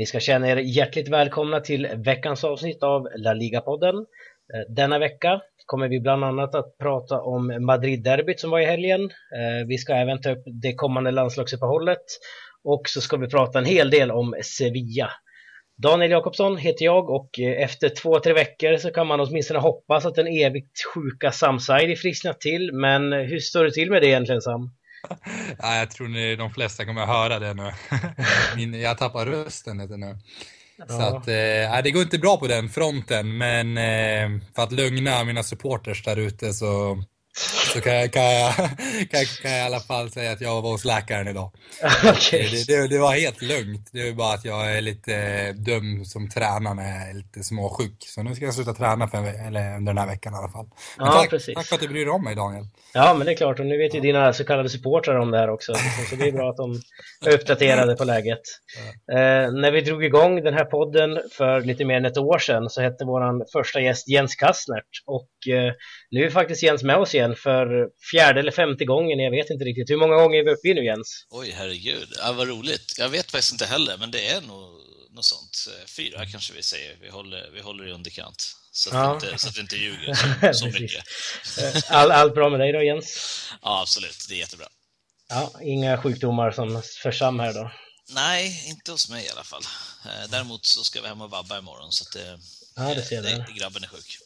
Ni ska känna er hjärtligt välkomna till veckans avsnitt av La Liga-podden. Eh, denna vecka kommer vi bland annat att prata om Madrid-derbyt som var i helgen. Eh, vi ska även ta upp det kommande landslagsuppehållet och så ska vi prata en hel del om Sevilla. Daniel Jakobsson heter jag och eh, efter två, tre veckor så kan man åtminstone hoppas att den evigt sjuka Sam Saidi frisknat till. Men hur står det till med det egentligen Sam? Ja, jag tror ni, de flesta kommer att höra det nu. Min, jag tappar rösten lite nu. Ja. Så att, eh, det går inte bra på den fronten, men eh, för att lugna mina supporters där ute så så kan jag, kan, jag, kan, kan jag i alla fall säga att jag var hos läkaren idag. okay. det, det, det, var helt lugnt. Det är bara att jag är lite dum som tränar när jag är lite småsjuk. Så nu ska jag sluta träna för, eller under den här veckan i alla fall. Men ja, tack, precis. tack för att du bryr dig om mig Daniel. Ja, men det är klart. Och nu vet ju dina så kallade supportrar om det här också. Så det är bra att de är uppdaterade på läget. Ja. Eh, när vi drog igång den här podden för lite mer än ett år sedan så hette vår första gäst Jens Kastnert. Och eh, nu är faktiskt Jens med oss igen för fjärde eller femte gången, jag vet inte riktigt. Hur många gånger är vi uppe i nu Jens? Oj, herregud. Ja, vad roligt. Jag vet faktiskt inte heller, men det är nog något sånt. Fyra kanske vi säger. Vi håller, vi håller i underkant. Så att, ja. inte, så att vi inte ljuger så, så mycket. All, allt bra med dig då Jens? Ja, absolut. Det är jättebra. Ja, inga sjukdomar som för Sam här då? Nej, inte hos mig i alla fall. Eh, däremot så ska vi hem och vabba imorgon så att det, ja, det ser det, grabben är sjuk.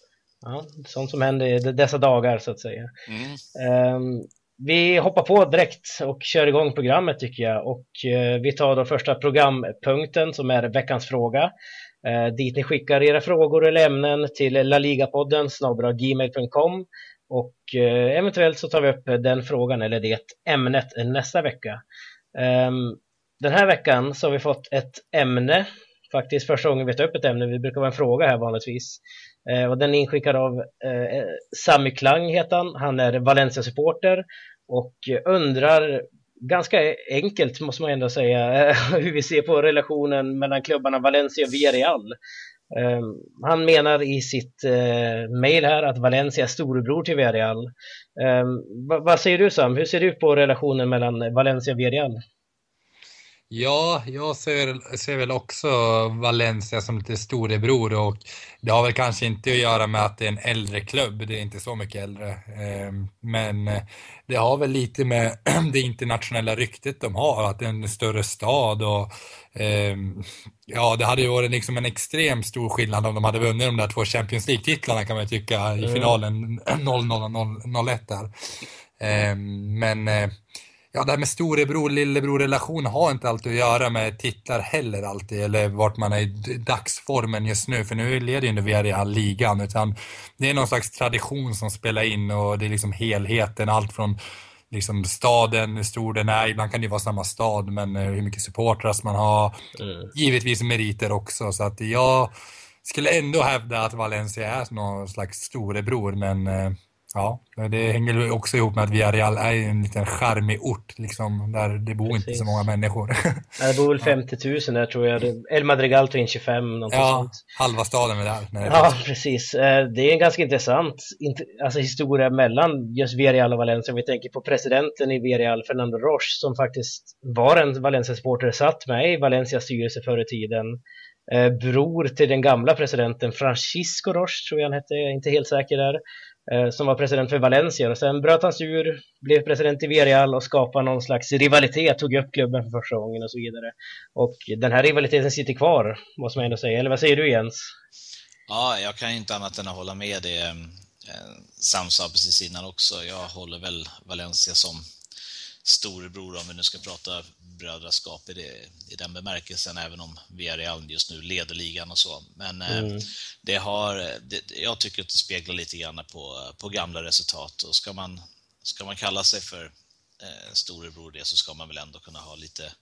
Ja, sånt som händer i dessa dagar så att säga. Mm. Um, vi hoppar på direkt och kör igång programmet tycker jag och uh, vi tar då första programpunkten som är veckans fråga. Uh, dit ni skickar era frågor eller ämnen till laligapodden gmail.com och uh, eventuellt så tar vi upp den frågan eller det ämnet nästa vecka. Um, den här veckan så har vi fått ett ämne, faktiskt första gången vi tar upp ett ämne, vi brukar vara en fråga här vanligtvis. Eh, och den är inskickad av eh, Sami Klang heter han. Han är Valencia-supporter och undrar ganska enkelt måste man ändå säga hur vi ser på relationen mellan klubbarna Valencia och Villarreal. Eh, han menar i sitt eh, mejl här att Valencia är storebror till Villarreal. Eh, vad säger du Sam? Hur ser du på relationen mellan Valencia och Villarreal? Ja, jag ser, ser väl också Valencia som lite storebror och det har väl kanske inte att göra med att det är en äldre klubb, det är inte så mycket äldre. Ehm, men det har väl lite med det internationella ryktet de har, att det är en större stad och ehm, ja, det hade ju varit liksom en extremt stor skillnad om de hade vunnit de där två Champions League-titlarna kan man tycka i finalen 0-0-0-1 där. Ehm, men eh, Ja, det här med storebror lillebror relation har inte alltid att göra med titlar heller alltid, eller vart man är i dagsformen just nu, för nu leder ju inte Villarreal ligan, utan det är någon slags tradition som spelar in och det är liksom helheten, allt från liksom staden, hur stor den är, ibland kan det ju vara samma stad, men eh, hur mycket supportrar man har, mm. givetvis meriter också, så att jag skulle ändå hävda att Valencia är någon slags storebror, men eh, Ja, det hänger också ihop med att Villarreal är en liten charmig ort, liksom, där det bor Precis. inte så många människor. det bor väl 50 000 där tror jag. El Madrigal tar in 25, något ja, sånt. halva staden är där. Är ja, precis. Eh, det är en ganska intressant alltså, historia mellan just Villarreal och Valencia. Om vi tänker på presidenten i Villarreal, Fernando Roche, som faktiskt var en Valencia-supporter, satt med i Valencias styrelse förr i tiden. Eh, bror till den gamla presidenten Francisco Roche, tror jag han hette, jag är inte helt säker där. Eh, som var president för Valencia och sen bröt han sig ur, blev president i Villarreal och skapade någon slags rivalitet, tog upp klubben för första gången och så vidare. Och den här rivaliteten sitter kvar, måste man ändå säga. Eller vad säger du Jens? Ja, jag kan inte annat än att hålla med det eh, Sam sa precis innan också. Jag håller väl Valencia som storebror om vi nu ska prata brödraskap i, det, i den bemärkelsen, även om Villarreal just nu leder ligan och så. Men eh, mm. det har, det, jag tycker att det speglar lite grann på, på gamla resultat och ska man, ska man kalla sig för eh, storebror det så ska man väl ändå kunna ha lite,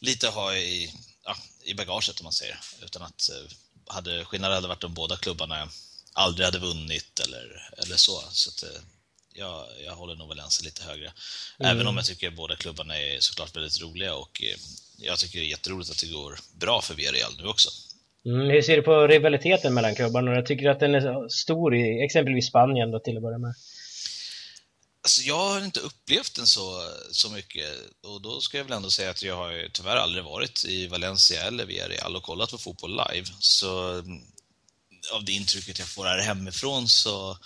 lite ha i, ja, i bagaget om man säger, utan att eh, hade skillnaden hade varit om båda klubbarna aldrig hade vunnit eller, eller så. så att, eh, jag, jag håller nog Valencia lite högre. Mm. Även om jag tycker båda klubbarna är såklart väldigt roliga och eh, jag tycker det är jätteroligt att det går bra för Villarreal nu också. Mm, hur ser du på rivaliteten mellan klubbarna? Jag tycker att den är stor i exempelvis Spanien då till att börja med. Alltså jag har inte upplevt den så, så mycket och då ska jag väl ändå säga att jag har tyvärr aldrig varit i Valencia eller Villarreal och kollat på fotboll live. Så mm, av det intrycket jag får här hemifrån så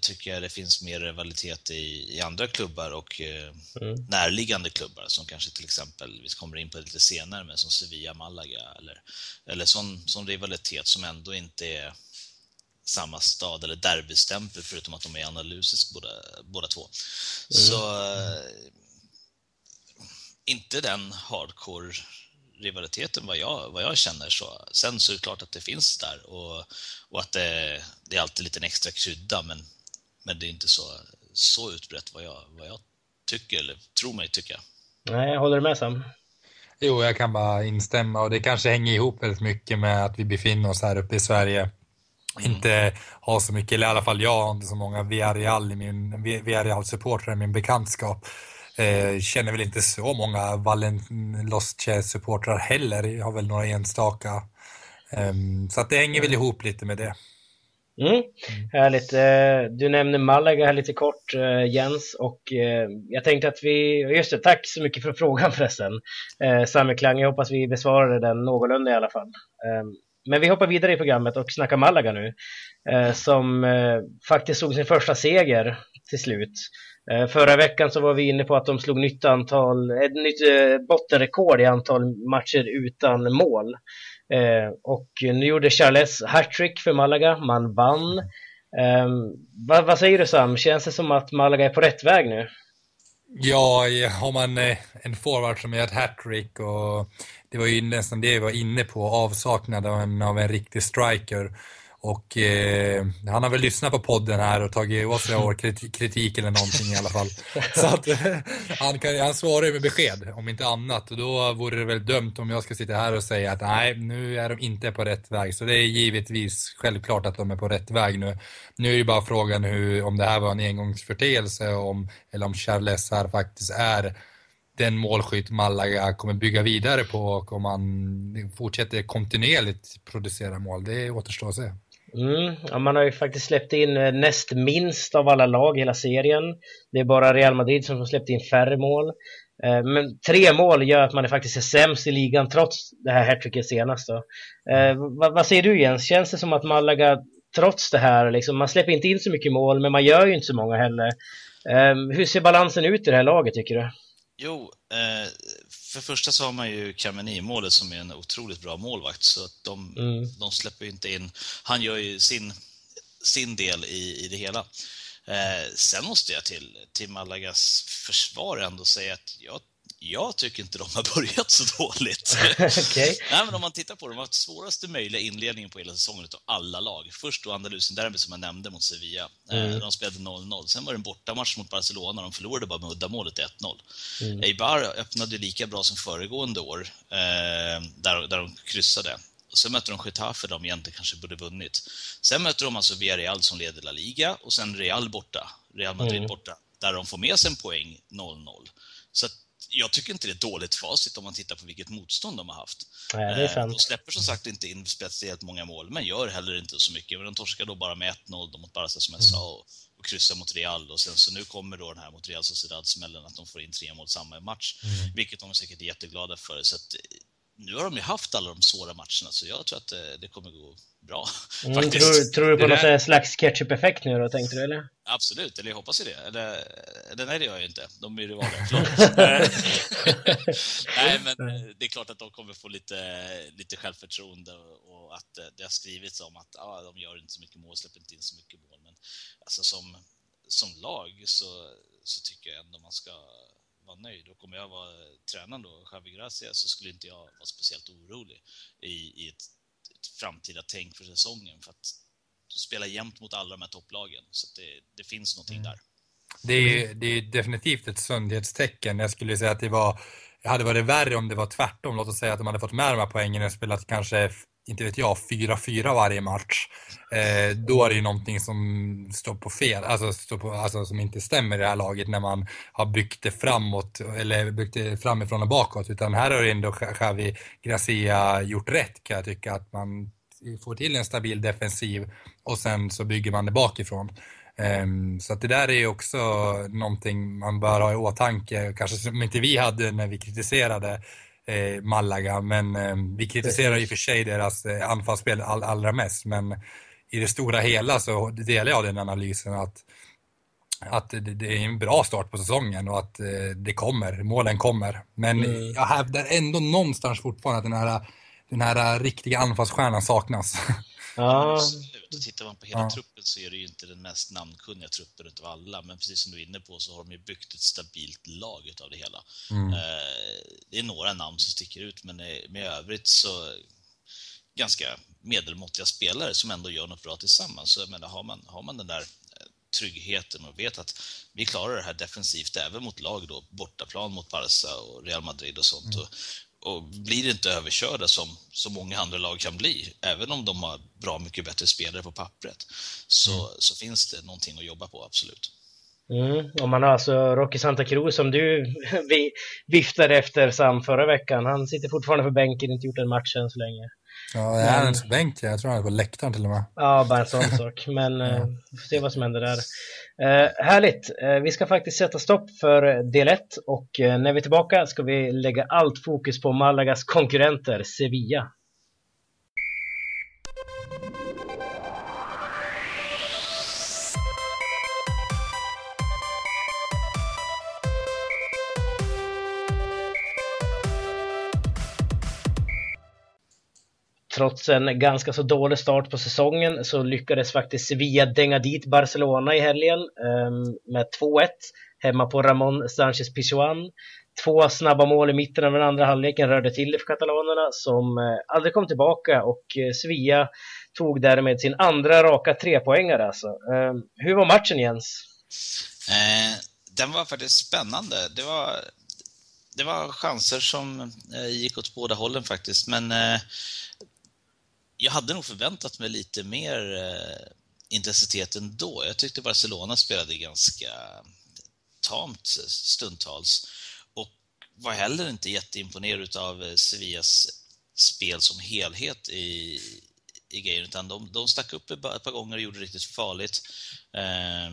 tycker jag det finns mer rivalitet i, i andra klubbar och eh, mm. närliggande klubbar som kanske till exempel, vi kommer in på det lite senare, men som Sevilla, Malaga eller, eller sån, sån rivalitet som ändå inte är samma stad eller derbystämpel förutom att de är andalusisk båda, båda två. Mm. Så äh, inte den hardcore rivaliteten vad jag, vad jag känner. Så. Sen så är det klart att det finns där och, och att det, det är alltid lite en extra krydda men, men det är inte så, så utbrett vad jag, vad jag tycker eller tror mig tycka. Nej, jag håller med Sam. Jo, jag kan bara instämma och det kanske hänger ihop väldigt mycket med att vi befinner oss här uppe i Sverige inte har så mycket, eller i alla fall jag har inte så många Villarreal i min Villarreal-supportrar i min bekantskap. Eh, känner väl inte så många Valen Lost supportrar heller, jag har väl några enstaka. Eh, så att det hänger väl ihop lite med det. Mm, härligt. Eh, du nämner Malaga här lite kort eh, Jens och eh, jag tänkte att vi, just det, tack så mycket för frågan förresten. Sami Klang, jag hoppas vi besvarade den någorlunda i alla fall. Ehm, men vi hoppar vidare i programmet och snackar Malaga nu. Som faktiskt såg sin första seger till slut. Eh, förra veckan så var vi inne på att de slog nytt antal, ett nytt eh, bottenrekord i antal matcher utan mål. Eh, och nu gjorde Charles hattrick för Malaga, man vann. Ehm, vad, vad säger du Sam, känns det som att Malaga är på rätt väg nu? Ja, har man en forward som gör ett hattrick och det var ju nästan det vi var inne på, avsaknaden av en riktig striker. Och eh, han har väl lyssnat på podden här och tagit åt sig av kritik eller någonting i alla fall. Så att han, kan, han svarar ju med besked, om inte annat. Och då vore det väl dömt om jag ska sitta här och säga att nej, nu är de inte på rätt väg. Så det är givetvis självklart att de är på rätt väg nu. Nu är det bara frågan hur, om det här var en engångsförteelse om, eller om Charles här faktiskt är den målskytt Malaga kommer bygga vidare på och om man fortsätter kontinuerligt producera mål. Det återstår att se. Mm, ja, man har ju faktiskt släppt in eh, näst minst av alla lag i hela serien. Det är bara Real Madrid som har släppt in färre mål. Eh, men tre mål gör att man är faktiskt är sämst i ligan trots det här hattricket senast. Då. Eh, vad, vad säger du Jens? Känns det som att Malaga trots det här, liksom, man släpper inte in så mycket mål men man gör ju inte så många heller. Eh, hur ser balansen ut i det här laget tycker du? Jo, eh, för första så har man ju Kameni-målet som är en otroligt bra målvakt, så att de, mm. de släpper inte in... Han gör ju sin, sin del i, i det hela. Eh, sen måste jag till, till Malagas försvar ändå säga att jag jag tycker inte de har börjat så dåligt. okay. Nej, men om man tittar på det, de har haft svåraste möjliga inledningen på hela säsongen av alla lag. Först då Andalusien derby som jag nämnde mot Sevilla. Eh, mm. De spelade 0-0. Sen var det en bortamatch mot Barcelona. De förlorade bara med uddamålet 1-0. Mm. Eibar öppnade lika bra som föregående år, eh, där, där de kryssade. Och sen möter de Getafe, de egentligen kanske borde vunnit. Sen möter de alltså Villarreal som leder La Liga och sen Real borta, Real Madrid mm. borta, där de får med sig en poäng 0-0. Jag tycker inte det är dåligt facit om man tittar på vilket motstånd de har haft. Nej, det är sant. De släpper som sagt inte in speciellt många mål, men gör heller inte så mycket. Men de torskar då bara med 1-0 mot Barca som jag mm. sa och, och kryssar mot Real. Och sen så nu kommer då den här mot Real Sociedad-smällen att de får in tre mål samma match, mm. vilket de är säkert jätteglada för. Så att, nu har de ju haft alla de svåra matcherna, så jag tror att det, det kommer gå bra. Mm, tror, tror, du på någon där... slags ketchup-effekt nu då, tänkte du eller? Absolut, eller jag hoppas ju det. Eller, eller nej, det gör jag inte. De är ju rivaler, Nej, men det är klart att de kommer få lite, lite självförtroende och att det har skrivits om att ah, de gör inte så mycket mål, släpper inte in så mycket mål. Men alltså som, som lag så, så tycker jag ändå man ska vara nöjd. Och om jag var tränaren då, Javi Gracia, så skulle inte jag vara speciellt orolig i, i ett framtida tänk för säsongen. För att spela jämnt mot alla de här topplagen. Så det, det finns någonting mm. där. Det är, det är definitivt ett sundhetstecken. Jag skulle säga att det var, det hade varit värre om det var tvärtom. Låt oss säga att de hade fått med de här poängen och spelat kanske, inte vet jag, 4-4 varje match. Eh, då är det ju någonting som står på fel, alltså, står på, alltså som inte stämmer i det här laget när man har byggt det framåt, eller byggt det framifrån och bakåt. Utan här har ju ändå Xavi Gracia gjort rätt kan jag tycka. Att man får till en stabil defensiv och sen så bygger man det bakifrån. Um, så att det där är ju också någonting man bör ha i åtanke, kanske som inte vi hade när vi kritiserade eh, Malaga, men eh, vi kritiserar i och för sig deras eh, anfallsspel all, allra mest, men i det stora hela så delar jag den analysen att att det, det, är en bra start på säsongen och att eh, det kommer, målen kommer. Men mm. jag hävdar ändå någonstans fortfarande att den här, den här riktiga anfallsstjärnan saknas. Ja. Absolut. tittar man på hela ja. truppen så är det ju inte den mest namnkunniga truppen utav alla, men precis som du är inne på så har de ju byggt ett stabilt lag utav det hela. Mm. Eh, det är några namn som sticker ut, men med övrigt så ganska medelmåttiga spelare som ändå gör något bra tillsammans. Så jag menar, har man, har man den där eh, tryggheten och vet att vi klarar det här defensivt även mot lag då, bortaplan mot Barca och Real Madrid och sånt. Mm. Och, och blir inte överkörda som så många andra lag kan bli, även om de har bra mycket bättre spelare på pappret, så, mm. så finns det någonting att jobba på, absolut. Mm, och man har alltså Rocky Santa Cruz som du vi viftade efter Sam förra veckan. Han sitter fortfarande på bänken, inte gjort en match än så länge. Ja, är han på bänken? Jag tror han är på läktaren till och med. Ja, bara en sån sak. Men ja. eh, vi får se vad som händer där. Eh, härligt! Eh, vi ska faktiskt sätta stopp för del 1 och eh, när vi är tillbaka ska vi lägga allt fokus på Malagas konkurrenter Sevilla. Trots en ganska så dålig start på säsongen så lyckades faktiskt Sevilla dänga dit Barcelona i helgen ehm, med 2-1 hemma på Ramon Sanchez Pizjuan. Två snabba mål i mitten av den andra halvleken rörde till det för katalanerna som eh, aldrig kom tillbaka och eh, Sevilla tog därmed sin andra raka trepoängare. Alltså. Ehm, hur var matchen Jens? Eh, den var faktiskt spännande. Det var, det var chanser som eh, gick åt båda hållen faktiskt, men eh, jag hade nog förväntat mig lite mer eh, intensitet ändå. Jag tyckte Barcelona spelade ganska tamt stundtals och var heller inte jätteimponerad av eh, Sevillas spel som helhet i, i grejen, utan de, de stack upp ett par gånger och gjorde det riktigt farligt. Eh,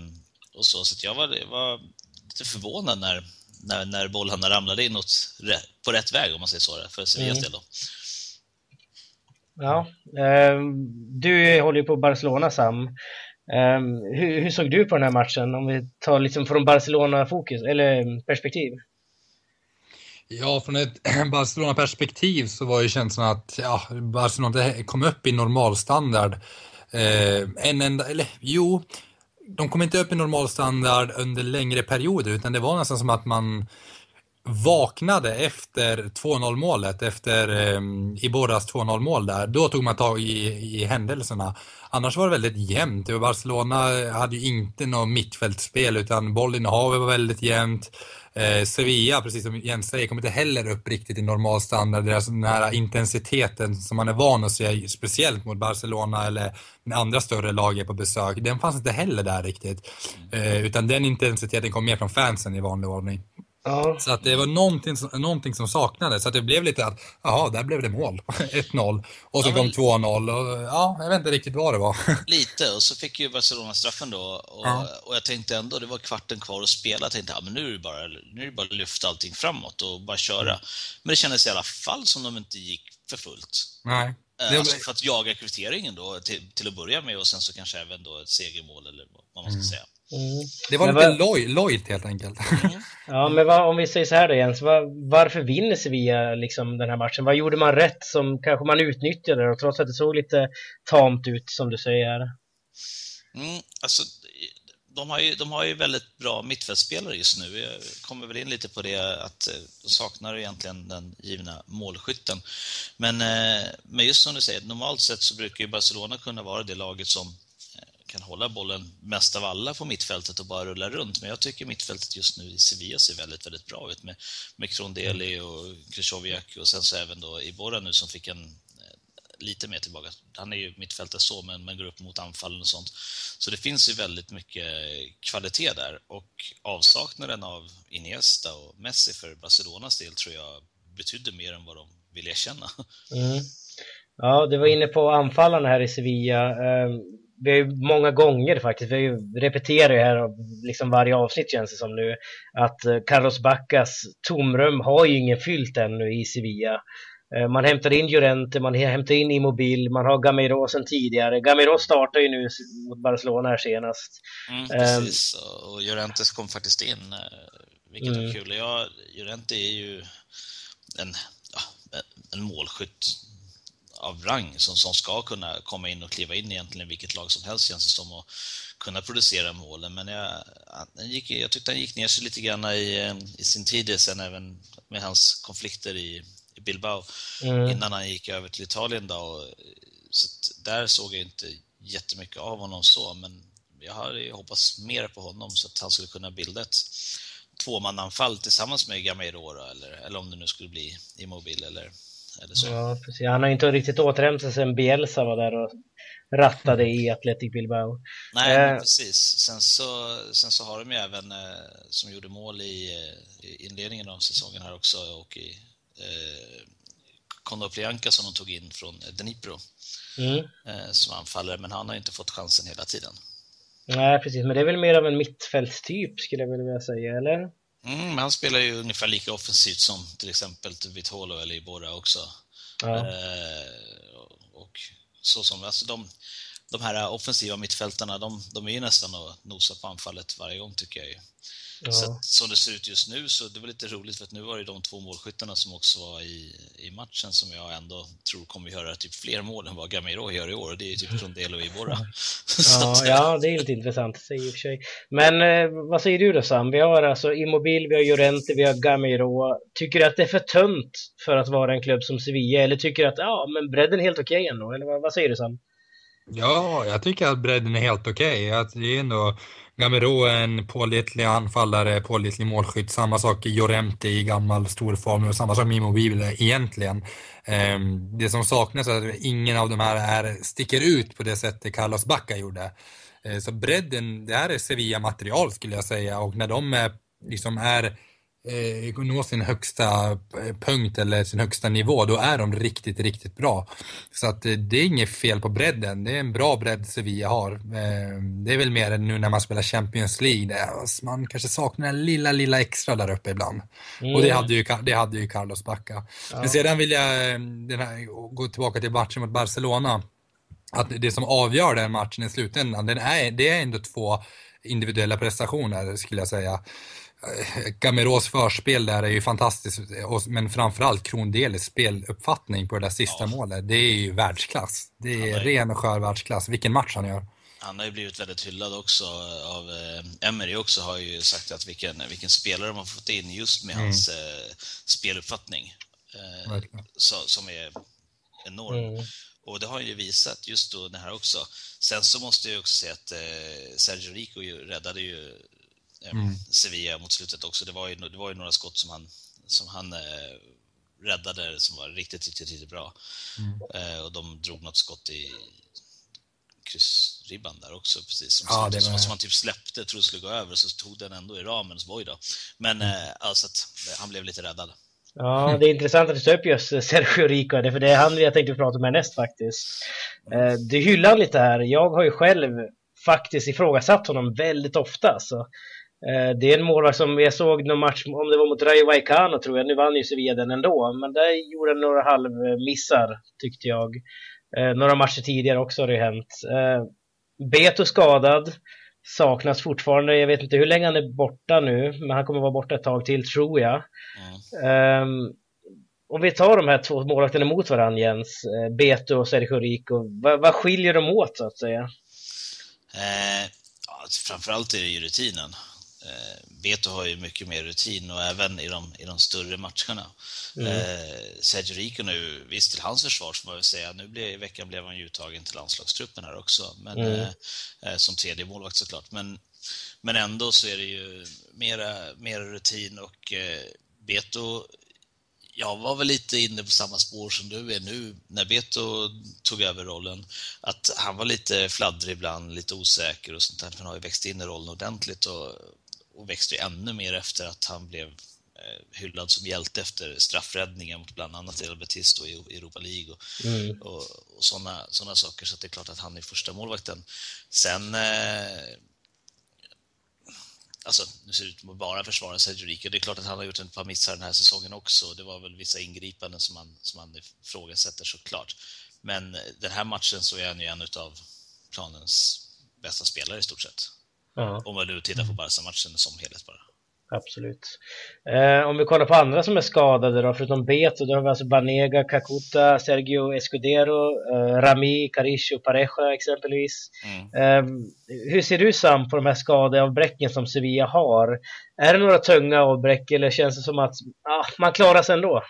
och så, så jag var, var lite förvånad när, när, när bollarna ramlade in åt, på rätt väg, om man säger så, för Sevillas mm. del. Då. Ja, eh, du håller ju på Barcelona Sam. Eh, hur, hur, såg du på den här matchen om vi tar liksom från Barcelona-fokus eller mm, perspektiv? Ja, från ett Barcelona-perspektiv så var ju känslan att ja, Barcelona kom upp i normalstandard. Eh, en enda, eller jo, de kom inte upp i normalstandard under längre perioder utan det var nästan som att man vaknade efter 2-0 målet, efter eh, Iborras 2-0 mål där, då tog man tag i, i händelserna. Annars var det väldigt jämnt. Barcelona hade ju inte något mittfältspel utan bollinnehavet var väldigt jämnt. Eh, Sevilla, precis som Jens säger, kom inte heller upp riktigt i normal standard. Deras, den här intensiteten som man är van att se, speciellt mot Barcelona eller andra större lag är på besök, den fanns inte heller där riktigt. Eh, utan den intensiteten kom mer från fansen i vanlig ordning. Ja. Så att det var någonting, någonting som saknades. Så att det blev lite att, jaha, där blev det mål. 1-0. Och så ja, kom 2-0. Och, ja, jag vet inte riktigt vad det var. Lite, och så fick ju Barcelona straffen då. Och, ja. och jag tänkte ändå, det var kvarten kvar att spela. Jag tänkte, ja, men nu är det bara, nu är det bara att lyfta allting framåt och bara köra. Mm. Men det kändes i alla fall som de inte gick för fullt. Nej. Eh, alltså för att jaga kvitteringen då till, till att börja med och sen så kanske även då ett segermål eller vad man ska mm. säga. Mm. Det var men lite vad... lojt helt enkelt. Mm. Ja, men vad, om vi säger så här då Jens, var, varför vinner Sevilla liksom den här matchen? Vad gjorde man rätt som kanske man utnyttjade och trots att det såg lite tamt ut som du säger? Mm, alltså, de har, ju, de har ju väldigt bra mittfältspelare just nu. Jag kommer väl in lite på det att eh, de saknar egentligen den givna målskytten. Men, eh, men just som du säger, normalt sett så brukar ju Barcelona kunna vara det laget som kan hålla bollen mest av alla på mittfältet och bara rulla runt. Men jag tycker mittfältet just nu i Sevilla ser väldigt, väldigt bra ut med, med Krondeli och Krychowiak och sen så även då Ibora nu som fick en eh, lite mer tillbaka. Han är ju mittfältare så, men, men går upp mot anfallen och sånt. Så det finns ju väldigt mycket kvalitet där och avsaknaden av Iniesta och Messi för Barcelonas del tror jag betydde mer än vad de vill erkänna. Mm. Ja, du var inne på anfallarna här i Sevilla. Vi har ju många gånger faktiskt, vi repeterar ju här liksom varje avsnitt känns det som nu, att eh, Carlos Baccas tomrum har ju ingen fyllt ännu i Sevilla. Eh, man hämtar in Llorente, man hämtar in Immobil, man har Gamiro sen tidigare. Gamiro startar ju nu mot Barcelona här senast. Mm, precis, um, och Llorente kom faktiskt in, vilket mm. var kul. Ja, Llorente är ju en, ja, en målskytt av rang som, som ska kunna komma in och kliva in egentligen i vilket lag som helst känns det som och kunna producera målen. Men jag, han gick, jag tyckte han gick ner sig lite grann i, i sin tid sen även med hans konflikter i, i Bilbao mm. innan han gick över till Italien. Då. Och, så där såg jag inte jättemycket av honom så, men jag hade hoppats mer på honom så att han skulle kunna bilda ett tvåmananfall tillsammans med Gamero eller, eller om det nu skulle bli Immobil eller eller så. Ja, precis. Han har inte riktigt återhämtat sig sen Bielsa var där och rattade i Athletic Bilbao. Nej, eh. precis. Sen så, sen så har de ju även, eh, som gjorde mål i, eh, i, inledningen av säsongen här också, och i eh, Kondoplianka som de tog in från Dnipro mm. eh, som anfallare, men han har inte fått chansen hela tiden. Nej, precis, men det är väl mer av en mittfältstyp skulle jag vilja säga, eller? Mm, men han spelar ju ungefär lika offensivt som till exempel Vitolo eller Ibora också. Ja. Eh, och så som, alltså de, de här offensiva mittfältarna, de, de är ju nästan att nosa på anfallet varje gång tycker jag ju. Ja. Så som det ser ut just nu så det var lite roligt för att nu var det de två målskyttarna som också var i, i matchen som jag ändå tror kommer göra typ fler mål än vad Gamiro gör i år. Det är ju typ Rondelo och Ibora. Ja, ja, det är lite intressant att i och för sig. Men eh, vad säger du då Sam? Vi har alltså Immobil, vi har Llorente, vi har Gamiro. Tycker du att det är för tunt för att vara en klubb som Sevilla eller tycker du att ja, men bredden är helt okej okay ändå? Eller vad, vad säger du Sam? Ja, jag tycker att bredden är helt okej. Okay. det är ändå Gamero är en pålitlig anfallare, pålitlig målskytt. Samma sak Jorente i gammal storform och samma sak med Immobile egentligen. Ehm, det som saknas är att ingen av de här är, sticker ut på det sättet Carlos Bacca gjorde. Eh, så bredden, det här är Sevilla-material skulle jag säga och när de är, liksom är eh, nå sin högsta eh, punkt eller sin högsta nivå, då är de riktigt, riktigt bra. Så att eh, det är inget fel på bredden. Det är en bra bredd Sevilla har. Eh, det är väl mer nu när man spelar Champions League, där man kanske saknar en lilla, lilla extra där uppe ibland. Mm. Och det hade ju, det hade ju Carlos Bacca. Ja. Men sedan vill jag eh, den här, gå tillbaka till matchen mot Barcelona. Att det som avgör den matchen i slutändan, den är, det är ändå två individuella prestationer skulle jag säga. Gameros förspel där är ju fantastiskt, men framförallt Krondelis speluppfattning på det där sista ja. målet, det är ju världsklass. Det är, är ren och skör världsklass. Vilken match han gör. Han har ju blivit väldigt hyllad också av eh, Emery också har ju sagt att vilken, vilken spelare de har fått in just med mm. hans eh, speluppfattning. Eh, så, som är enorm. Mm. Och det har han ju visat just då det här också. Sen så måste jag också säga att eh, Sergio Rico räddade ju mm. Sevilla mot slutet också. Det var ju, det var ju några skott som han, som han eh, räddade som var riktigt, riktigt, riktigt bra. Mm. Eh, och de drog något skott i kryssribban där också, precis. Som, ja, som, som han typ släppte, trodde skulle gå över, så tog den ändå i ramen, så var då. Men mm. eh, alltså att han blev lite räddad. Ja, det är intressant att du tar upp just Sergio Rico, för det är han jag tänkte prata med näst faktiskt. Eh, du hyllar lite här. Jag har ju själv faktiskt ifrågasatt honom väldigt ofta. Så Eh, det är en målvakt som jag såg någon match, om det var mot Rayo Vallecano tror jag, nu vann ju Sevilla den ändå, men där gjorde han några halvmissar tyckte jag. Eh, några matcher tidigare också har det hänt. Eh, Beto skadad, saknas fortfarande, jag vet inte hur länge han är borta nu, men han kommer vara borta ett tag till tror jag. Mm. Um, om vi tar de här två målvakterna mot varandra Jens, Beto och Sergio Rico, vad, vad skiljer de åt så att säga? Eh, framförallt är det ju rutinen. Eh, Beto har ju mycket mer rutin och även i de, i de större matcherna. Mm. Eh, Sergio Rico nu, visst till hans försvar får man väl säga, nu blev, i veckan blev han ju uttagen till landslagstruppen här också, men, mm. eh, eh som tredje målvakt såklart. Men, men ändå så är det ju mera, mera rutin och eh, Beto jag var väl lite inne på samma spår som du är nu när Beto tog över rollen. Att han var lite fladdrig ibland, lite osäker och sånt där. Han har ju växt in i rollen ordentligt och och växte ännu mer efter att han blev hyllad som hjälte efter straffräddningen mot bland annat Real Betis då i Europa League och, mm. och, och sådana såna saker. Så det är klart att han är första målvakten. Sen eh, Alltså, nu ser det ut att bara försvara Sergio Rico. Det är klart att han har gjort ett par missar den här säsongen också. Det var väl vissa ingripanden som man, som man ifrågasätter såklart. Men den här matchen så är han ju en av planens bästa spelare i stort sett. Ja. Om man nu tittar på Barca-matchen som helhet bara. Absolut. Eh, om vi kollar på andra som är skadade då, förutom Beto, då har vi alltså Banega, Kakuta, Sergio Escudero, eh, Rami, Carisho, Pareja exempelvis. Mm. Eh, hur ser du Sam på de här skadeavbräcken som Sevilla har? Är det några tunga avbräck eller känns det som att ah, man klarar sig ändå?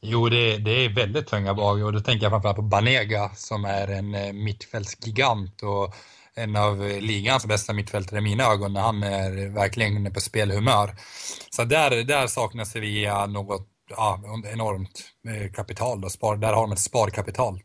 Jo, det, det är väldigt tunga bag och då tänker jag framförallt på Banega som är en eh, mittfältsgigant och en av ligans bästa mittfältare i mina ögon när han är verkligen på spelhumör. Så där, där saknar Sevilla något ja, enormt eh, kapital. Då. Spar, där har de ett sparkapital.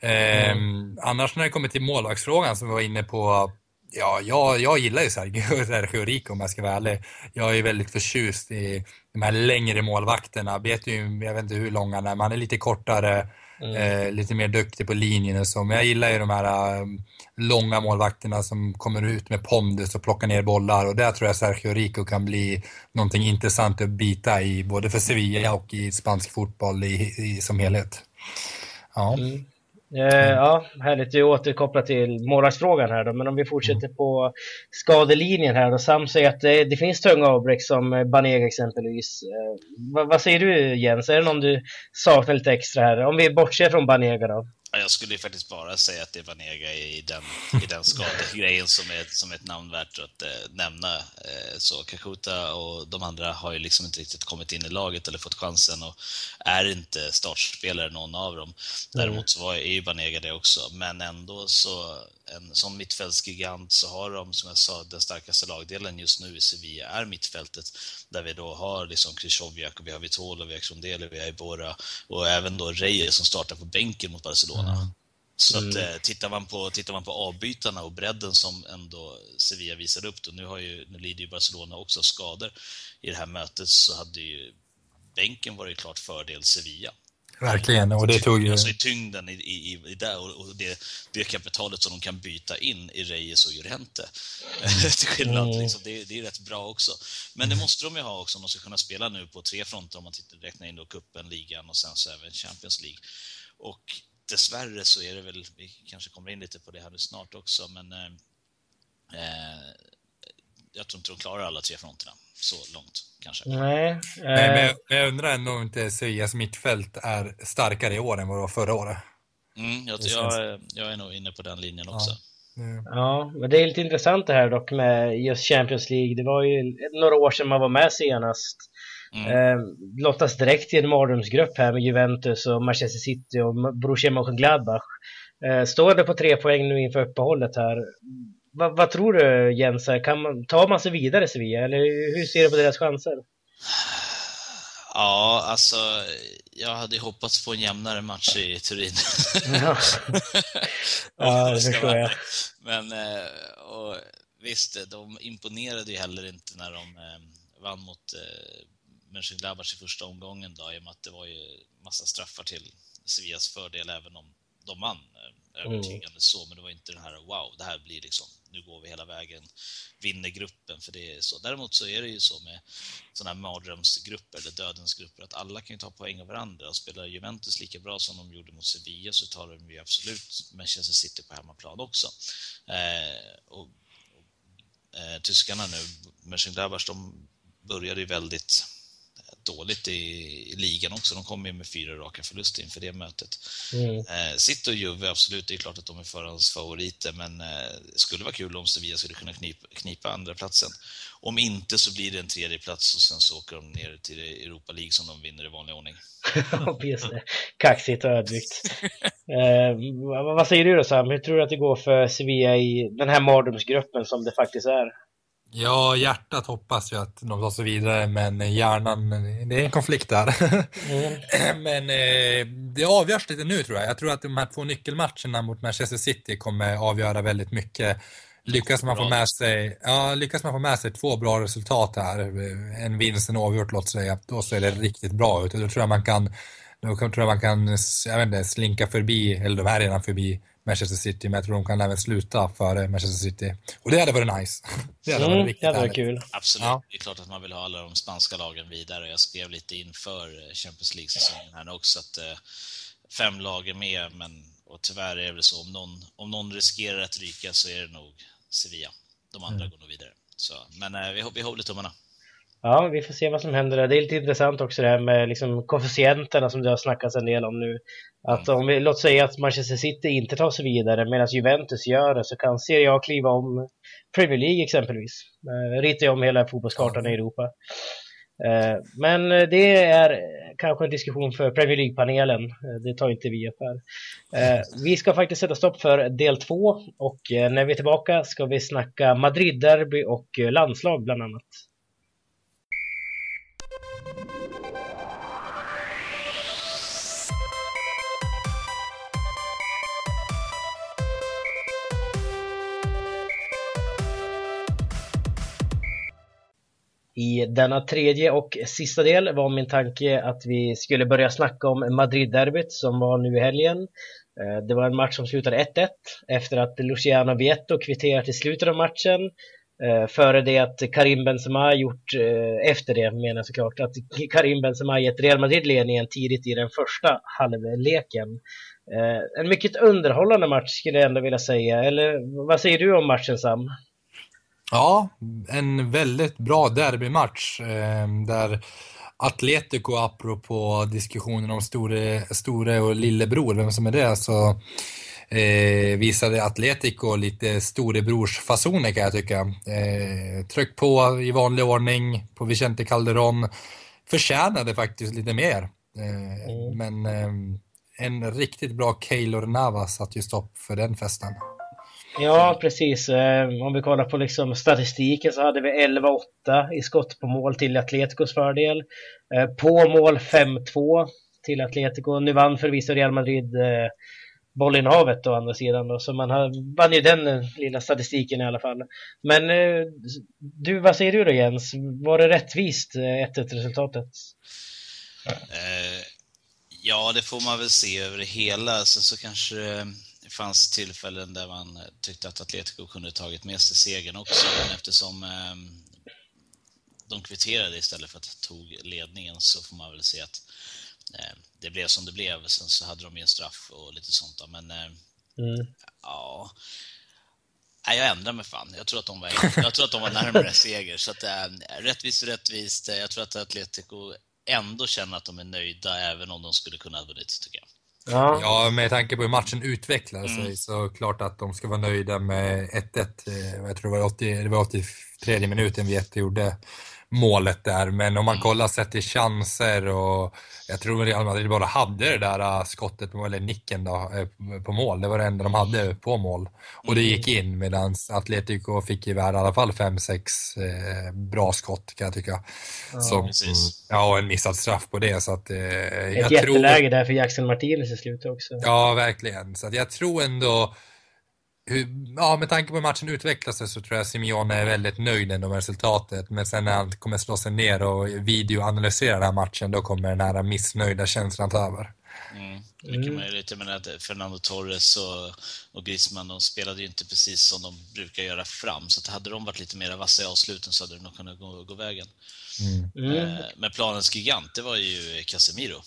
Eh, mm. Annars när det kommer till målvaktsfrågan som vi var inne på Ja, jag, jag gillar ju Sergio, Sergio Rico om jag ska vara ärlig. Jag är väldigt förtjust i de här längre målvakterna. Vet ju, jag vet inte hur långa han är, men han är lite kortare, mm. eh, lite mer duktig på linjen och så. Men jag gillar ju de här um, långa målvakterna som kommer ut med pondus och plockar ner bollar. Och där tror jag Sergio Rico kan bli någonting intressant att bita i, både för Sevilla och i spansk fotboll i, i som helhet. Ja. Mm. Eh, ja, härligt. Vi återkopplar till målvaktsfrågan här då, men om vi fortsätter mm. på skadelinjen här då. Sam säger att det, det finns tunga avbräck som Banega exempelvis. Eh, vad, vad, säger du Jens? Är det någon du saknar lite extra här? Om vi bortser från Banega då? Jag skulle ju faktiskt bara säga att det är Vanega i den, i den skadegrejen som är, som är ett namn värt att eh, nämna. Eh, så Kakuta och de andra har ju liksom inte riktigt kommit in i laget eller fått chansen och är inte startspelare någon av dem. Däremot så var, är ju Vanega det också, men ändå så en sån mittfältsgigant så har de, som jag sa, den starkaste lagdelen just nu i Sevilla är mittfältet där vi då har liksom Krychowiak och vi har Vitolo, vi har Krondeli, vi har Ibora och även då Reyes som startar på bänken mot Barcelona. Mm. Så att, mm. tittar, man på, tittar man på avbytarna och bredden som ändå Sevilla visar upp då, nu, har ju, nu lider ju Barcelona också skador i det här mötet, så hade ju bänken varit klart fördel Sevilla. Verkligen, och det tog ju... Alltså i tyngden i, i, i där och, det, det kapitalet som de kan byta in i Reyes och Llorente. Mm. Till skillnad, mm. liksom, det, det är rätt bra också. Men det måste de ju ha också om de ska kunna spela nu på tre fronter om man tittar, räknar in då kuppen, ligan och sen så även Champions League. Och dessvärre så är det väl, vi kanske kommer in lite på det här nu snart också, men eh, eh jag tror inte de klarar alla tre fronterna så långt kanske. Nej. Eh... men jag, undrar ändå om inte Sevillas mittfält är starkare i år än vad det var förra året. Mm, jag, jag, jag, är nog inne på den linjen också. Ja. ja, men det är lite intressant det här dock med just Champions League. Det var ju några år sedan man var med senast. Mm. Eh, lottas direkt i en mardrömsgrupp här med Juventus och Manchester City och Borussia Mönchengladbach. Eh, står det på tre poäng nu inför uppehållet här vad, vad, tror du Jens? Kan man, tar man sig vidare Sevilla eller hur ser du på deras chanser? Ja, alltså jag hade hoppats på en jämnare match i Turin. Ja, ja det förstår jag. Men eh, och, visst, de imponerade ju heller inte när de eh, vann mot eh, Mönchengladbach i första omgången då, i och med att det var ju massa straffar till Sevillas fördel även om de vann eh, övertygande mm. så, men det var inte den här wow, det här blir liksom nu går vi hela vägen, vinner gruppen, för det är så. Däremot så är det ju så med sådana här mardrömsgrupper eller dödens grupper att alla kan ju ta poäng av varandra och spelar Juventus lika bra som de gjorde mot Sevilla så tar de ju absolut Manchester City på hemmaplan också. Eh, och, och eh, tyskarna nu, Mönchengladbach, de började ju väldigt dåligt i, i ligan också. De kom ju med fyra raka förluster inför det mötet. Mm. Eh, City och Juve, absolut, det är klart att de är förhandsfavoriter, men eh, det skulle vara kul om Sevilla skulle kunna knipa, knipa andra platsen. Om inte så blir det en tredje plats och sen så åker de ner till Europa League som de vinner i vanlig ordning. Just det. Kaxigt och ödmjukt. eh, vad säger du då Sam? Hur tror du att det går för Sevilla i den här mardrömsgruppen som det faktiskt är? Ja, hjärtat hoppas ju att de tar sig vidare, men hjärnan, det är en konflikt där. Mm. men eh, det avgörs lite nu tror jag. Jag tror att de här två nyckelmatcherna mot Manchester City kommer avgöra väldigt mycket. Lyckas man, få med sig, ja, lyckas man få med sig två bra resultat här, en vinst, en avgjort låt säga, då ser det riktigt bra ut. Då tror jag man kan, då tror jag man kan jag vet inte, slinka förbi, eller de är redan förbi Manchester City, men jag tror de kan även sluta före Manchester City. Och det hade varit nice. Det hade varit mm, riktigt det hade varit kul. Absolut. Ja. Det är klart att man vill ha alla de spanska lagen vidare. Jag skrev lite inför Champions League-säsongen här också att eh, fem lag är med, men och tyvärr är det så om någon, om någon riskerar att ryka så är det nog Sevilla. De andra mm. går nog vidare. Så, men eh, vi, vi håller tummarna. Ja, vi får se vad som händer där. Det är lite intressant också det här med liksom koefficienterna som det har snackats en del om nu. Att mm. om vi, låt säga att Manchester City inte tar sig vidare medan Juventus gör det så kan Serie A kliva om Premier League exempelvis. Eh, ritar om hela fotbollskartan i Europa. Eh, men det är kanske en diskussion för Premier League-panelen. Eh, det tar inte vi upp här. Vi ska faktiskt sätta stopp för del två och när vi är tillbaka ska vi snacka Madrid-derby och landslag bland annat. I denna tredje och sista del var min tanke att vi skulle börja snacka om Madrid-derbyt som var nu i helgen. Eh, det var en match som slutade 1-1 efter att Luciano Vietto kvitterat i slutet av matchen. Eh, före det att Karim Benzema gjort, eh, efter det menar jag såklart, att Karim Benzema gett Real Madrid ledningen tidigt i den första halvleken. En mycket underhållande match skulle jag ändå vilja säga, eller vad säger du om matchen Sam? Ja, en väldigt bra derbymatch eh, där Atletico, apropå diskussionen om store, store och lillebror, vem som är det, så eh, visade Atletico lite storebrorsfasoner kan jag tycka. Eh, tryck på i vanlig ordning på Vicente Calderon. Förtjänade faktiskt lite mer. Eh, mm. Men eh, en riktigt bra Keylor Navas satte ju stopp för den festen. Ja, precis. Ehm, om vi kollar på liksom statistiken så hade vi 11-8 i skott på mål till Atleticos fördel. Ehm, på mål 5-2 till Atletico. Nu vann förvisso Real Madrid eh, bollinnehavet å andra sidan då, så man vann ju den eh, lilla statistiken i alla fall. Men eh, du, vad säger du då Jens? Var det rättvist 1-1 resultatet? ja, det får man väl se över det hela. Sen så kanske det fanns tillfällen där man eh, tyckte att Atletico kunde tagit med sig segern också, men eftersom eh, de kvitterade istället för att tog ledningen så får man väl se att eh, det blev som det blev. Sen så hade de ju en straff och lite sånt då, men eh, mm. ja. Nej, jag ändrar mig fan. Jag tror att de var, jag tror att de var närmare seger. Så att, äh, rättvist och rättvist. Jag tror att Atletico ändå känner att de är nöjda även om de skulle kunna ha vunnit, tycker jag. Ja. ja, med tanke på hur matchen utvecklade sig mm. så klart att de ska vara nöjda med 1-1. Eh, jag tror det var, 80, det var 83 minuten Viette gjorde målet där. Men om man mm. kollar sett till chanser och jag tror Real Madrid bara hade det där äh, skottet, eller nicken då, äh, på mål. Det var det enda de hade på mål. Och det gick in medan Atletico fick iväg i alla fall 5-6 eh, bra skott kan jag tycka. Ja, Som, ja, och en missad straff på det. Så att, eh, Ett jätteläge tror... där för Jackson Martinez i slutet också. Ja, verkligen. Så att jag tror ändå ja, med tanke på hur matchen utvecklar sig så tror jag Simeone är väldigt nöjd ändå med resultatet. Men sen när han kommer slå sig ner och videoanalysera den här matchen, då kommer den här missnöjda känslan ta över. Mm. Det kan man ju lite med att Fernando Torres och, och Griezmann, de spelade ju inte precis som de brukar göra fram. Så att hade de varit lite mer vassa i avsluten så hade det nog kunnat gå, gå vägen. Mm. Eh, men planens gigant, det var ju Casemiro.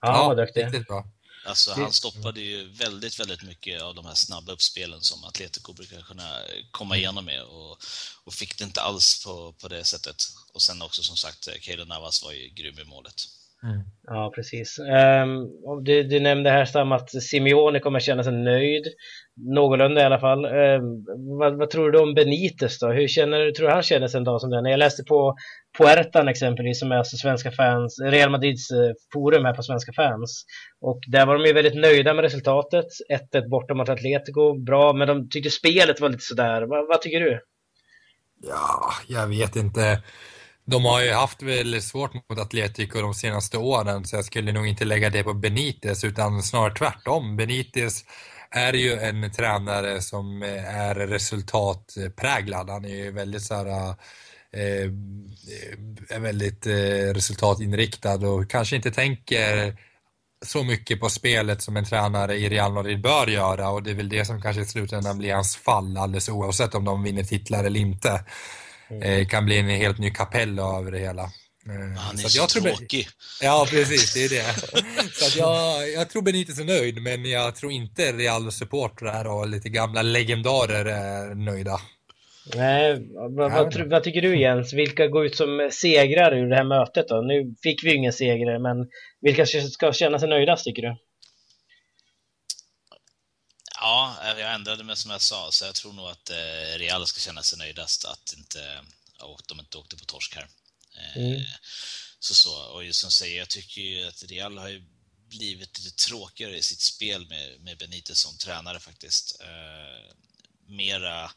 Ja, vad duktig. Riktigt bra. Alltså han stoppade ju väldigt, väldigt mycket av de här snabba uppspelen som Atletico brukar kunna komma mm. igenom med och, och fick det inte alls på, på det sättet. Och sen också som sagt, Keylor Navas var ju grym i målet. Mm. Ja, precis. Um, du, du, nämnde här att Simeone kommer känna sig nöjd. Någorlunda i alla fall. Um, vad, vad, tror du om Benitez då? Hur känner, tror du han känner sig en dag som den? Jag läste på Puertan exempelvis, som är alltså svenska fans, Real Madrids uh, forum här på svenska fans. Och där var de ju väldigt nöjda med resultatet. 1-1 borta mot Atletico, bra, men de tyckte spelet var lite sådär. Va, vad tycker du? Ja, jag vet inte. De har ju haft väldigt svårt mot Atletico de senaste åren så jag skulle nog inte lägga det på Benitez utan snarare tvärtom. Benitez är ju en tränare som är resultatpräglad. Han är ju väldigt så här, är väldigt eh, resultatinriktad och kanske inte tänker så mycket på spelet som en tränare i Real Madrid bör göra och det är väl det som kanske i slutändan blir hans fall alldeles oavsett om de vinner titlar eller inte. Mm. Eh, kan bli en helt ny kapell över det hela. Eh, han är så, så tråkig. Ja, precis, det är det. så att jag, jag tror Benitez är nöjd, men jag tror inte Real-supportrar och lite gamla legendarer är nöjda. Nej, vad, vad, vad, tycker du Jens? Vilka går ut som segrare ur det här mötet då? Nu fick vi ju ingen segrare, men vilka ska känna sig nöjdast tycker du? Ja, jag ändrade mig som jag sa, så jag tror nog att eh, Real ska känna sig nöjdast att inte, att de inte åkte på torsk här. Mm. Eh, så, så, och som säger, jag tycker ju att Real har ju blivit lite tråkigare i sitt spel med, med Benitez som tränare faktiskt. Eh, mera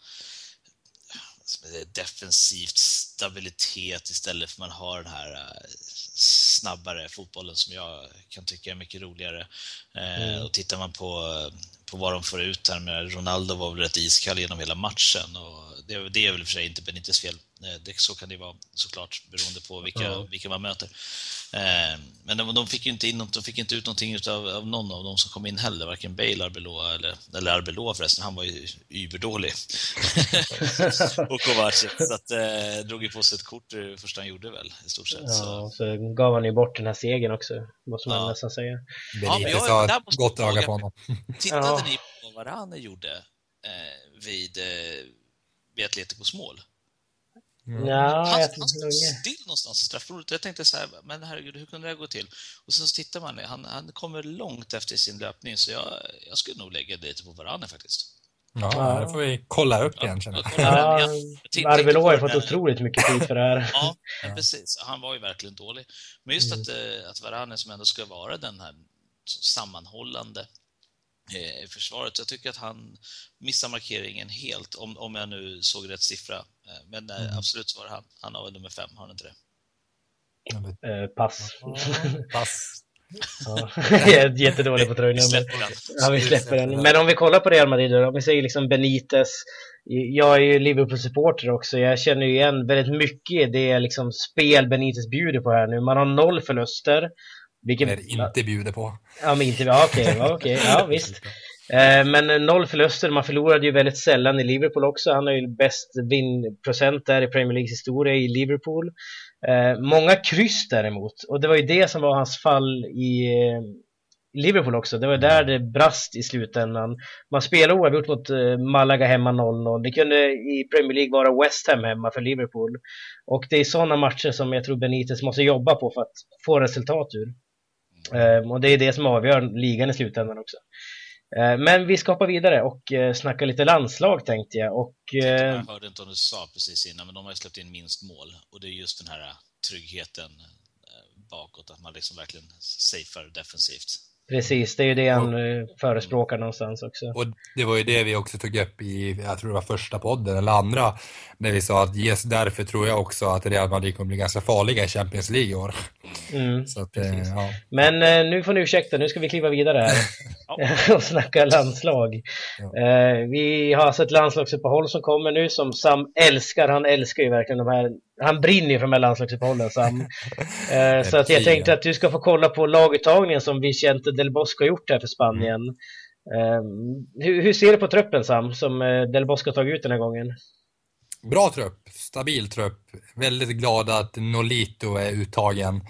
defensivt stabilitet istället för man har den här eh, snabbare fotbollen som jag kan tycka är mycket roligare. Eh, mm. Och tittar man på, på vad de får ut här med Ronaldo var väl rätt iskall genom hela matchen och det, det är väl i och för sig inte Benites fel. Eh, det, så kan det vara såklart beroende på vilka, mm. vilka man möter. Eh, men de, de, fick ju inte in, de fick inte ut någonting av, av någon av dem som kom in heller, varken Bale, Arbeloa eller, eller Arbeloa förresten, han var ju überdålig. och Kovacic, så att, eh, drog ju på sig ett kort det första han gjorde väl, i stort sett. Ja, så, så gav han ju bort den här segern också, måste man ja. nästan säga. Ja, men jag, där måste gott öga på honom. Tittade ja. ni på vad Varane gjorde eh, vid, eh, vid Atleticos mål? Mm. Ja, han, han stod still någonstans i straffområdet. Jag tänkte så här, men herregud, hur kunde det gå till? Och sen så tittar man, han, han kommer långt efter sin löpning, så jag, jag skulle nog lägga det lite på varandra faktiskt. Ja, ja, det får vi kolla upp igen känner jag. Ja, ja har fått otroligt mycket tid för det här. ja, precis. Han var ju verkligen dålig. Men just mm. att, eh, att Varane som ändå ska vara den här sammanhållande Eh, försvaret. Jag tycker att han missar markeringen helt, om, om jag nu såg rätt siffra. Eh, men eh, mm. absolut så var det han. Han har väl nummer fem, har han inte det? Eh, pass. pass. ja. jag är jättedålig på tröjnummer. Ja, vi släpper den. Men om vi kollar på Real Madrid då, om vi säger liksom Benitez. Jag är ju Liverpool-supporter också. Jag känner ju igen väldigt mycket det liksom spel Benitez bjuder på här nu. Man har noll förluster. Vilken... Eller inte bjuder på. Ja, men inte, ja, okej, ja, okej, ja visst. Eh, men noll förluster, man förlorade ju väldigt sällan i Liverpool också. Han har ju bäst vinnprocent där i Premier Leagues historia i Liverpool. Eh, många kryss däremot, och det var ju det som var hans fall i eh, Liverpool också. Det var där det brast i slutändan. Man spelade oavgjort mot Malaga hemma 0-0. Det kunde i Premier League vara West Ham hemma för Liverpool. Och det är sådana matcher som jag tror Benitez måste jobba på för att få resultat ur. Ehm, och det är det som avgör ligan i slutändan också. Ehm, men vi ska hoppa vidare och eh, snacka lite landslag tänkte jag. Och, eh, jag hörde inte om du sa precis innan, men de har ju släppt in minst mål. Och det är just den här tryggheten eh, bakåt, att man liksom verkligen safear defensivt. Precis, det är ju det han och, förespråkar någonstans också. Och det var ju det vi också tog upp i, jag tror det var första podden eller andra, när vi sa att just därför tror jag också att Real Madrid kommer bli ganska farliga i Champions League i år. Mm, att, eh, ja. Men eh, nu får ni ursäkta, nu ska vi kliva vidare här och snacka landslag. Ja. Eh, vi har alltså ett landslagsuppehåll som kommer nu som Sam älskar. Han älskar ju verkligen de här, han brinner ju för de här landslagsuppehållen Sam. Eh, så att jag tänkte att du ska få kolla på laguttagningen som Vicente Del Bosco har gjort här för Spanien. Mm. Hur, hur, ser du på truppen Sam, som eh, Del Bosco har tagit ut den här gången? Bra trupp, stabil trupp. Väldigt glad att Nolito är uttagen.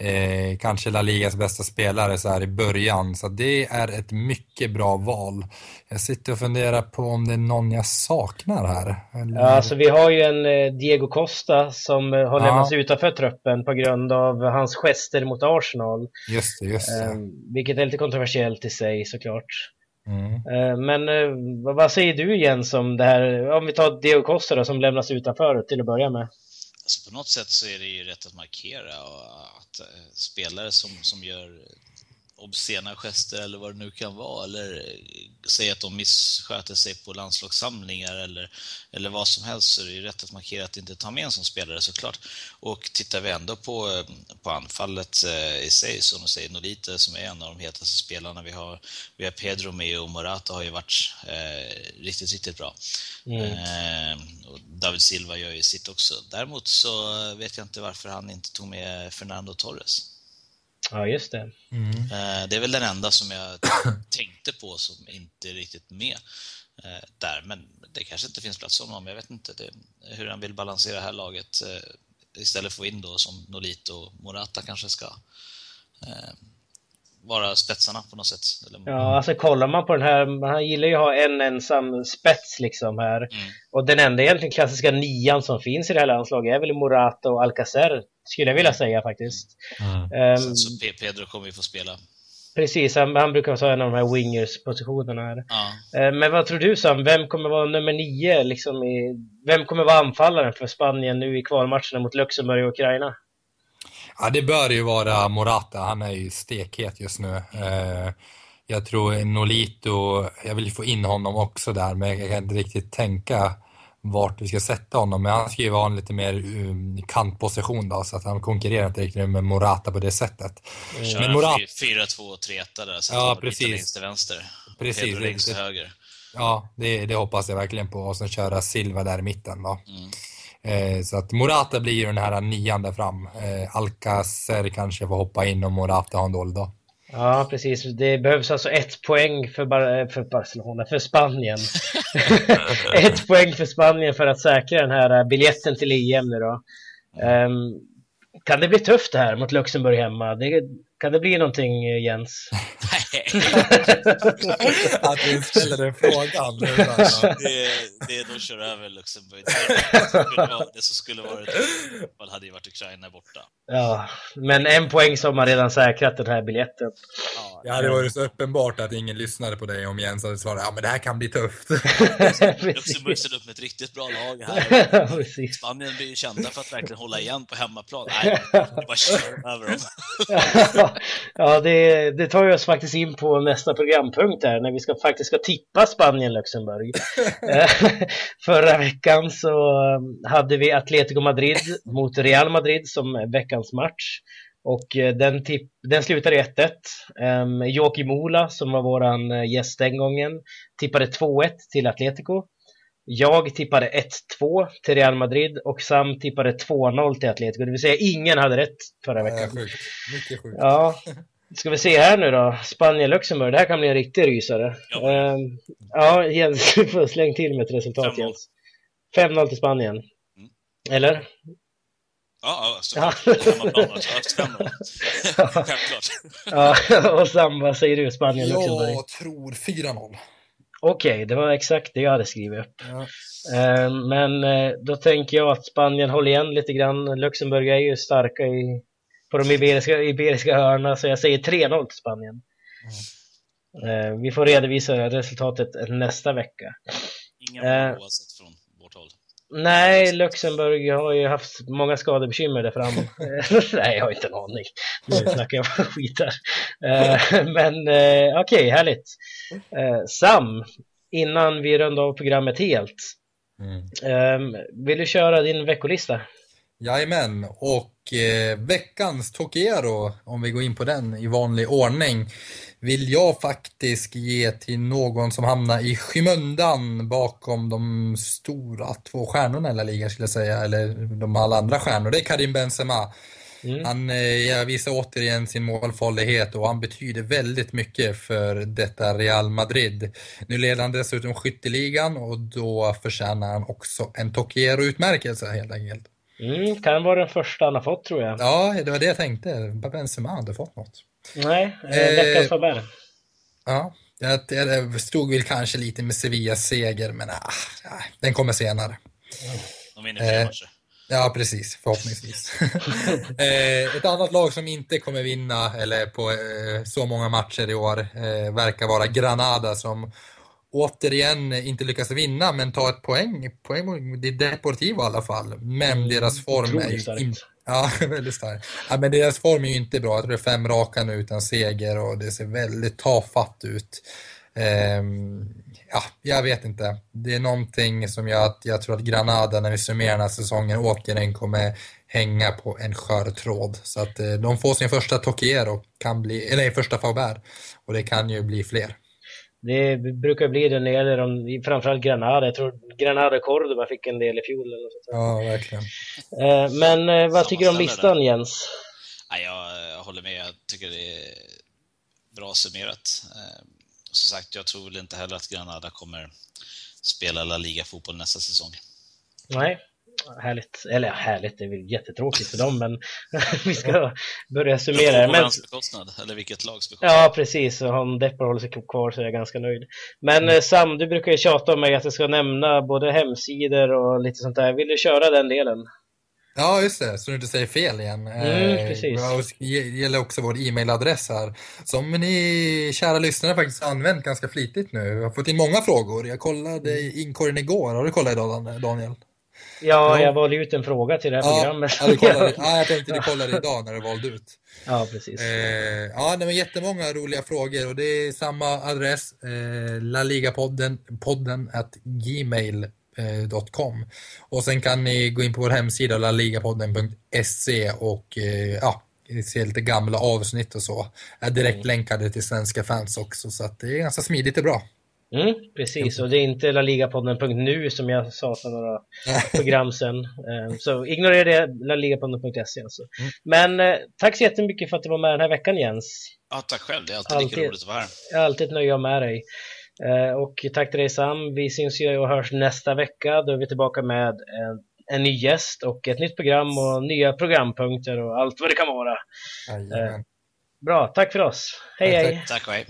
Eh, kanske La Ligas bästa spelare så här i början. Så det är ett mycket bra val. Jag sitter och funderar på om det är någon jag saknar här. Eller... Ja, alltså vi har ju en eh, Diego Costa som eh, har lämnats ja. utanför truppen på grund av hans gester mot Arsenal. Just det, just det. Eh, vilket är lite kontroversiellt i sig såklart. Mm. Eh, men vad säger du Jens om det här, om vi tar Diego Costa då, som lämnas utanför till att börja med? Alltså på något sätt så är det ju rätt att markera att eh, spelare som, som gör obscena gester eller vad det nu kan vara. Eller säga att de missköter sig på landslagssamlingar eller, eller vad som helst så är det ju rätt att markera att inte ta med en som spelare såklart. Och tittar vi ändå på, på anfallet eh, i sig, som du säger, Nolite som är en av de hetaste spelarna vi har. Vi har Pedro med och Morata har ju varit eh, riktigt, riktigt bra. Mm. Eh, och David Silva gör ju sitt också. Däremot så vet jag inte varför han inte tog med Fernando Torres. Ja, just det. Mm. Eh, det är väl den enda som jag tänkte på som inte är riktigt med eh, där. Men det kanske inte finns plats för honom. Jag vet inte det, hur han vill balansera det här laget. Eh, istället för få in då som Nolito och Morata kanske ska vara spetsarna på något sätt. Ja, alltså kollar man på den här, han gillar ju att ha en ensam spets liksom här. Mm. Och den enda egentligen klassiska nian som finns i det här landslaget är väl Morata och Alcacer, skulle jag vilja säga faktiskt. Mm. Um, så Pedro kommer ju få spela. Precis, han, han brukar ta en av de här wingers-positionerna här. Ja. Uh, men vad tror du Sam, vem kommer vara nummer nio liksom i, vem kommer vara anfallaren för Spanien nu i kvalmatcherna mot Luxemburg och Ukraina? Ja, det bör ju vara Morata. Han är ju stekhet just nu. Eh, jag tror Nolito, jag vill få in honom också där, men jag kan inte riktigt tänka vart vi ska sätta honom. Men han ska ju vara en lite mer um, kantposition då, så att han konkurrerar inte riktigt med Morata på det sättet. Mm. Köra Morata... 4-2-3-1 där, så ja, precis. längst till vänster. Precis. Pedro längst till höger. Ja, det, det, hoppas jag verkligen på. Och sen köra Silva där i mitten då. Mm. Eh, så att Morata blir ju den här nian där fram. Eh, Alcacer kanske får hoppa in om Morata har en dålig dag. Ja, precis. Det behövs alltså ett poäng för, Bar för Barcelona, för Spanien. ett poäng för Spanien för att säkra den här biljetten till EM nu då. Um, kan det bli tufft det här mot Luxemburg hemma? Det, kan det bli någonting, Jens? att du ställer den frågan. det, det är då kör över Luxemburg. Det, skulle vara, det som skulle varit man hade ju varit Ukraina borta. Ja, men en poäng som man redan säkrat den här biljetten. Ja, det var ju så uppenbart att ingen lyssnade på dig om Jens hade svarat ja men det här kan bli tufft. Luxemburg ser upp med ett riktigt bra lag här. Spanien blir ju kända för att verkligen hålla igen på hemmaplan. Nej, det bara kör över dem. Ja, det, det tar ju oss faktiskt in på nästa programpunkt här när vi ska, faktiskt ska tippa Spanien-Luxemburg. Eh, förra veckan så um, hade vi Atletico Madrid mot Real Madrid som veckans match. Och eh, den, tipp, den slutade 1-1. Um, Joakim Ola, som var våran eh, gäst den gången, tippade 2-1 till Atletico. Jag tippade 1-2 till Real Madrid och Sam tippade 2-0 till Atletico. Det vill säga ingen hade rätt förra veckan. Ja, sjukt. Mycket sjukt. Ja. Ska vi se här nu då. Spanien-Luxemburg. Det här kan bli en riktig rysare. Ja, um, ja Jens, du får släng till med ett resultat Jens. 5-0 till Spanien. Mm. Eller? Ja, ja, Självklart. ja, och Sam, vad säger du? Spanien-Luxemburg? Jag tror 4-0. Okej, okay, det var exakt det jag hade skrivit upp. Ja. Eh, men eh, då tänker jag att Spanien håller igen lite grann. Luxemburg är ju starka i, på de iberiska, iberiska hörna, så jag säger 3-0 till Spanien. Mm. Vi får redovisa resultatet nästa vecka. Inga oavsett från vårt håll. Nej, Luxemburg har ju haft många skadebekymmer där fram. Nej, jag har inte en aning. Nu snackar jag bara skit här. Eh, men eh, okej, okay, härligt. Eh, Sam, innan vi rundar av programmet helt. Mm. Ehm, vill du köra din veckolista? Jajamän, och veckans Tokiero, om vi går in på den i vanlig ordning, vill jag faktiskt ge till någon som hamnar i skymundan bakom de stora två stjärnorna i La Liga skulle jag säga, eller de alla andra stjärnor. Det är Karim Benzema. Mm. Han eh, visar återigen sin målfarlighet och han betyder väldigt mycket för detta Real Madrid. Nu leder han dessutom skytteligan och då förtjänar han också en Tokiero-utmärkelse helt enkelt. Mm, kan vara den första han har fått tror jag. Ja, det var det jag tänkte. Benzema inte fått något. Nej, eh, veckans Faber. Ja, jag, jag stod väl kanske lite med Sevillas seger, men ah, den kommer senare. De vinner fler eh, Ja, precis. Förhoppningsvis. eh, ett annat lag som inte kommer vinna eller på eh, så många matcher i år eh, verkar vara Granada som återigen inte lyckas vinna men ta ett poäng, poäng i Deportivo i alla fall. Men mm, deras form är ju in, Ja, väldigt starkt. Ja, men deras form är ju inte bra. Det är fem raka nu utan seger och det ser väldigt tafatt ut. Um, ja, jag vet inte. Det är någonting som jag, jag tror att Granada när vi summerar den här säsongen, återigen kommer hänga på en skör tråd. Så att eh, de får sin första Tokiero, kan bli, eller första Faubert och det kan ju bli fler. Det brukar bli det när det gäller de, framförallt Granada. Jag tror Granada Cordoba fick en del i fjol. Eller så. Ja, verkligen. Eh, men eh, vad tycker du om listan där. Jens? Ja, jag håller med. Jag tycker det är bra summerat. Eh, som sagt, jag tror väl inte heller att Granada kommer spela La Liga-fotboll nästa säsong. Nej, härligt. Eller härligt, det är väl jättetråkigt för dem, men vi ska börja summera. På men... bekostnad, eller vilket lags bekostnad? Ja, precis. Och om Deppar håller sig kvar så är jag ganska nöjd. Men mm. Sam, du brukar ju tjata om mig att jag ska nämna både hemsidor och lite sånt där. Vill du köra den delen? Ja, just det, så du inte säger fel igen. Mm, eh, precis. Det gäller också vår e-mailadress här, som ni kära lyssnare faktiskt använt ganska flitigt nu. Jag har fått in många frågor. Jag kollade inkorgen igår. Har du kollat idag, Daniel? Ja, jag valde ut en fråga till det här ja, programmet. Ja, kollade, ja, jag tänkte du kollade idag när du valde ut. Ja, precis. Eh, ja, det var jättemånga roliga frågor och det är samma adress, eh, laligapodden, podden at gmail.com. Och sen kan ni gå in på vår hemsida laligapodden.se och eh, ja, se lite gamla avsnitt och så. Är direkt mm. länkade till svenska fans också så att det är ganska smidigt och bra. Mm, precis, och det är inte laligapodden.nu som jag sa för några program sedan. Eh, så ignorera det, laligapodden.se alltså. Mm. Men eh, tack så jättemycket för att du var med den här veckan Jens. Ja, tack själv, det är alltid, alltid lika roligt att vara här. Jag är alltid ett nöje att med dig. Eh, och tack till dig Sam, vi syns ju och hörs nästa vecka. Då är vi tillbaka med en, en ny gäst och ett nytt program och nya programpunkter och allt vad det kan vara. Jajamän. Bra, tack för oss. Hej hej! Tack och hej!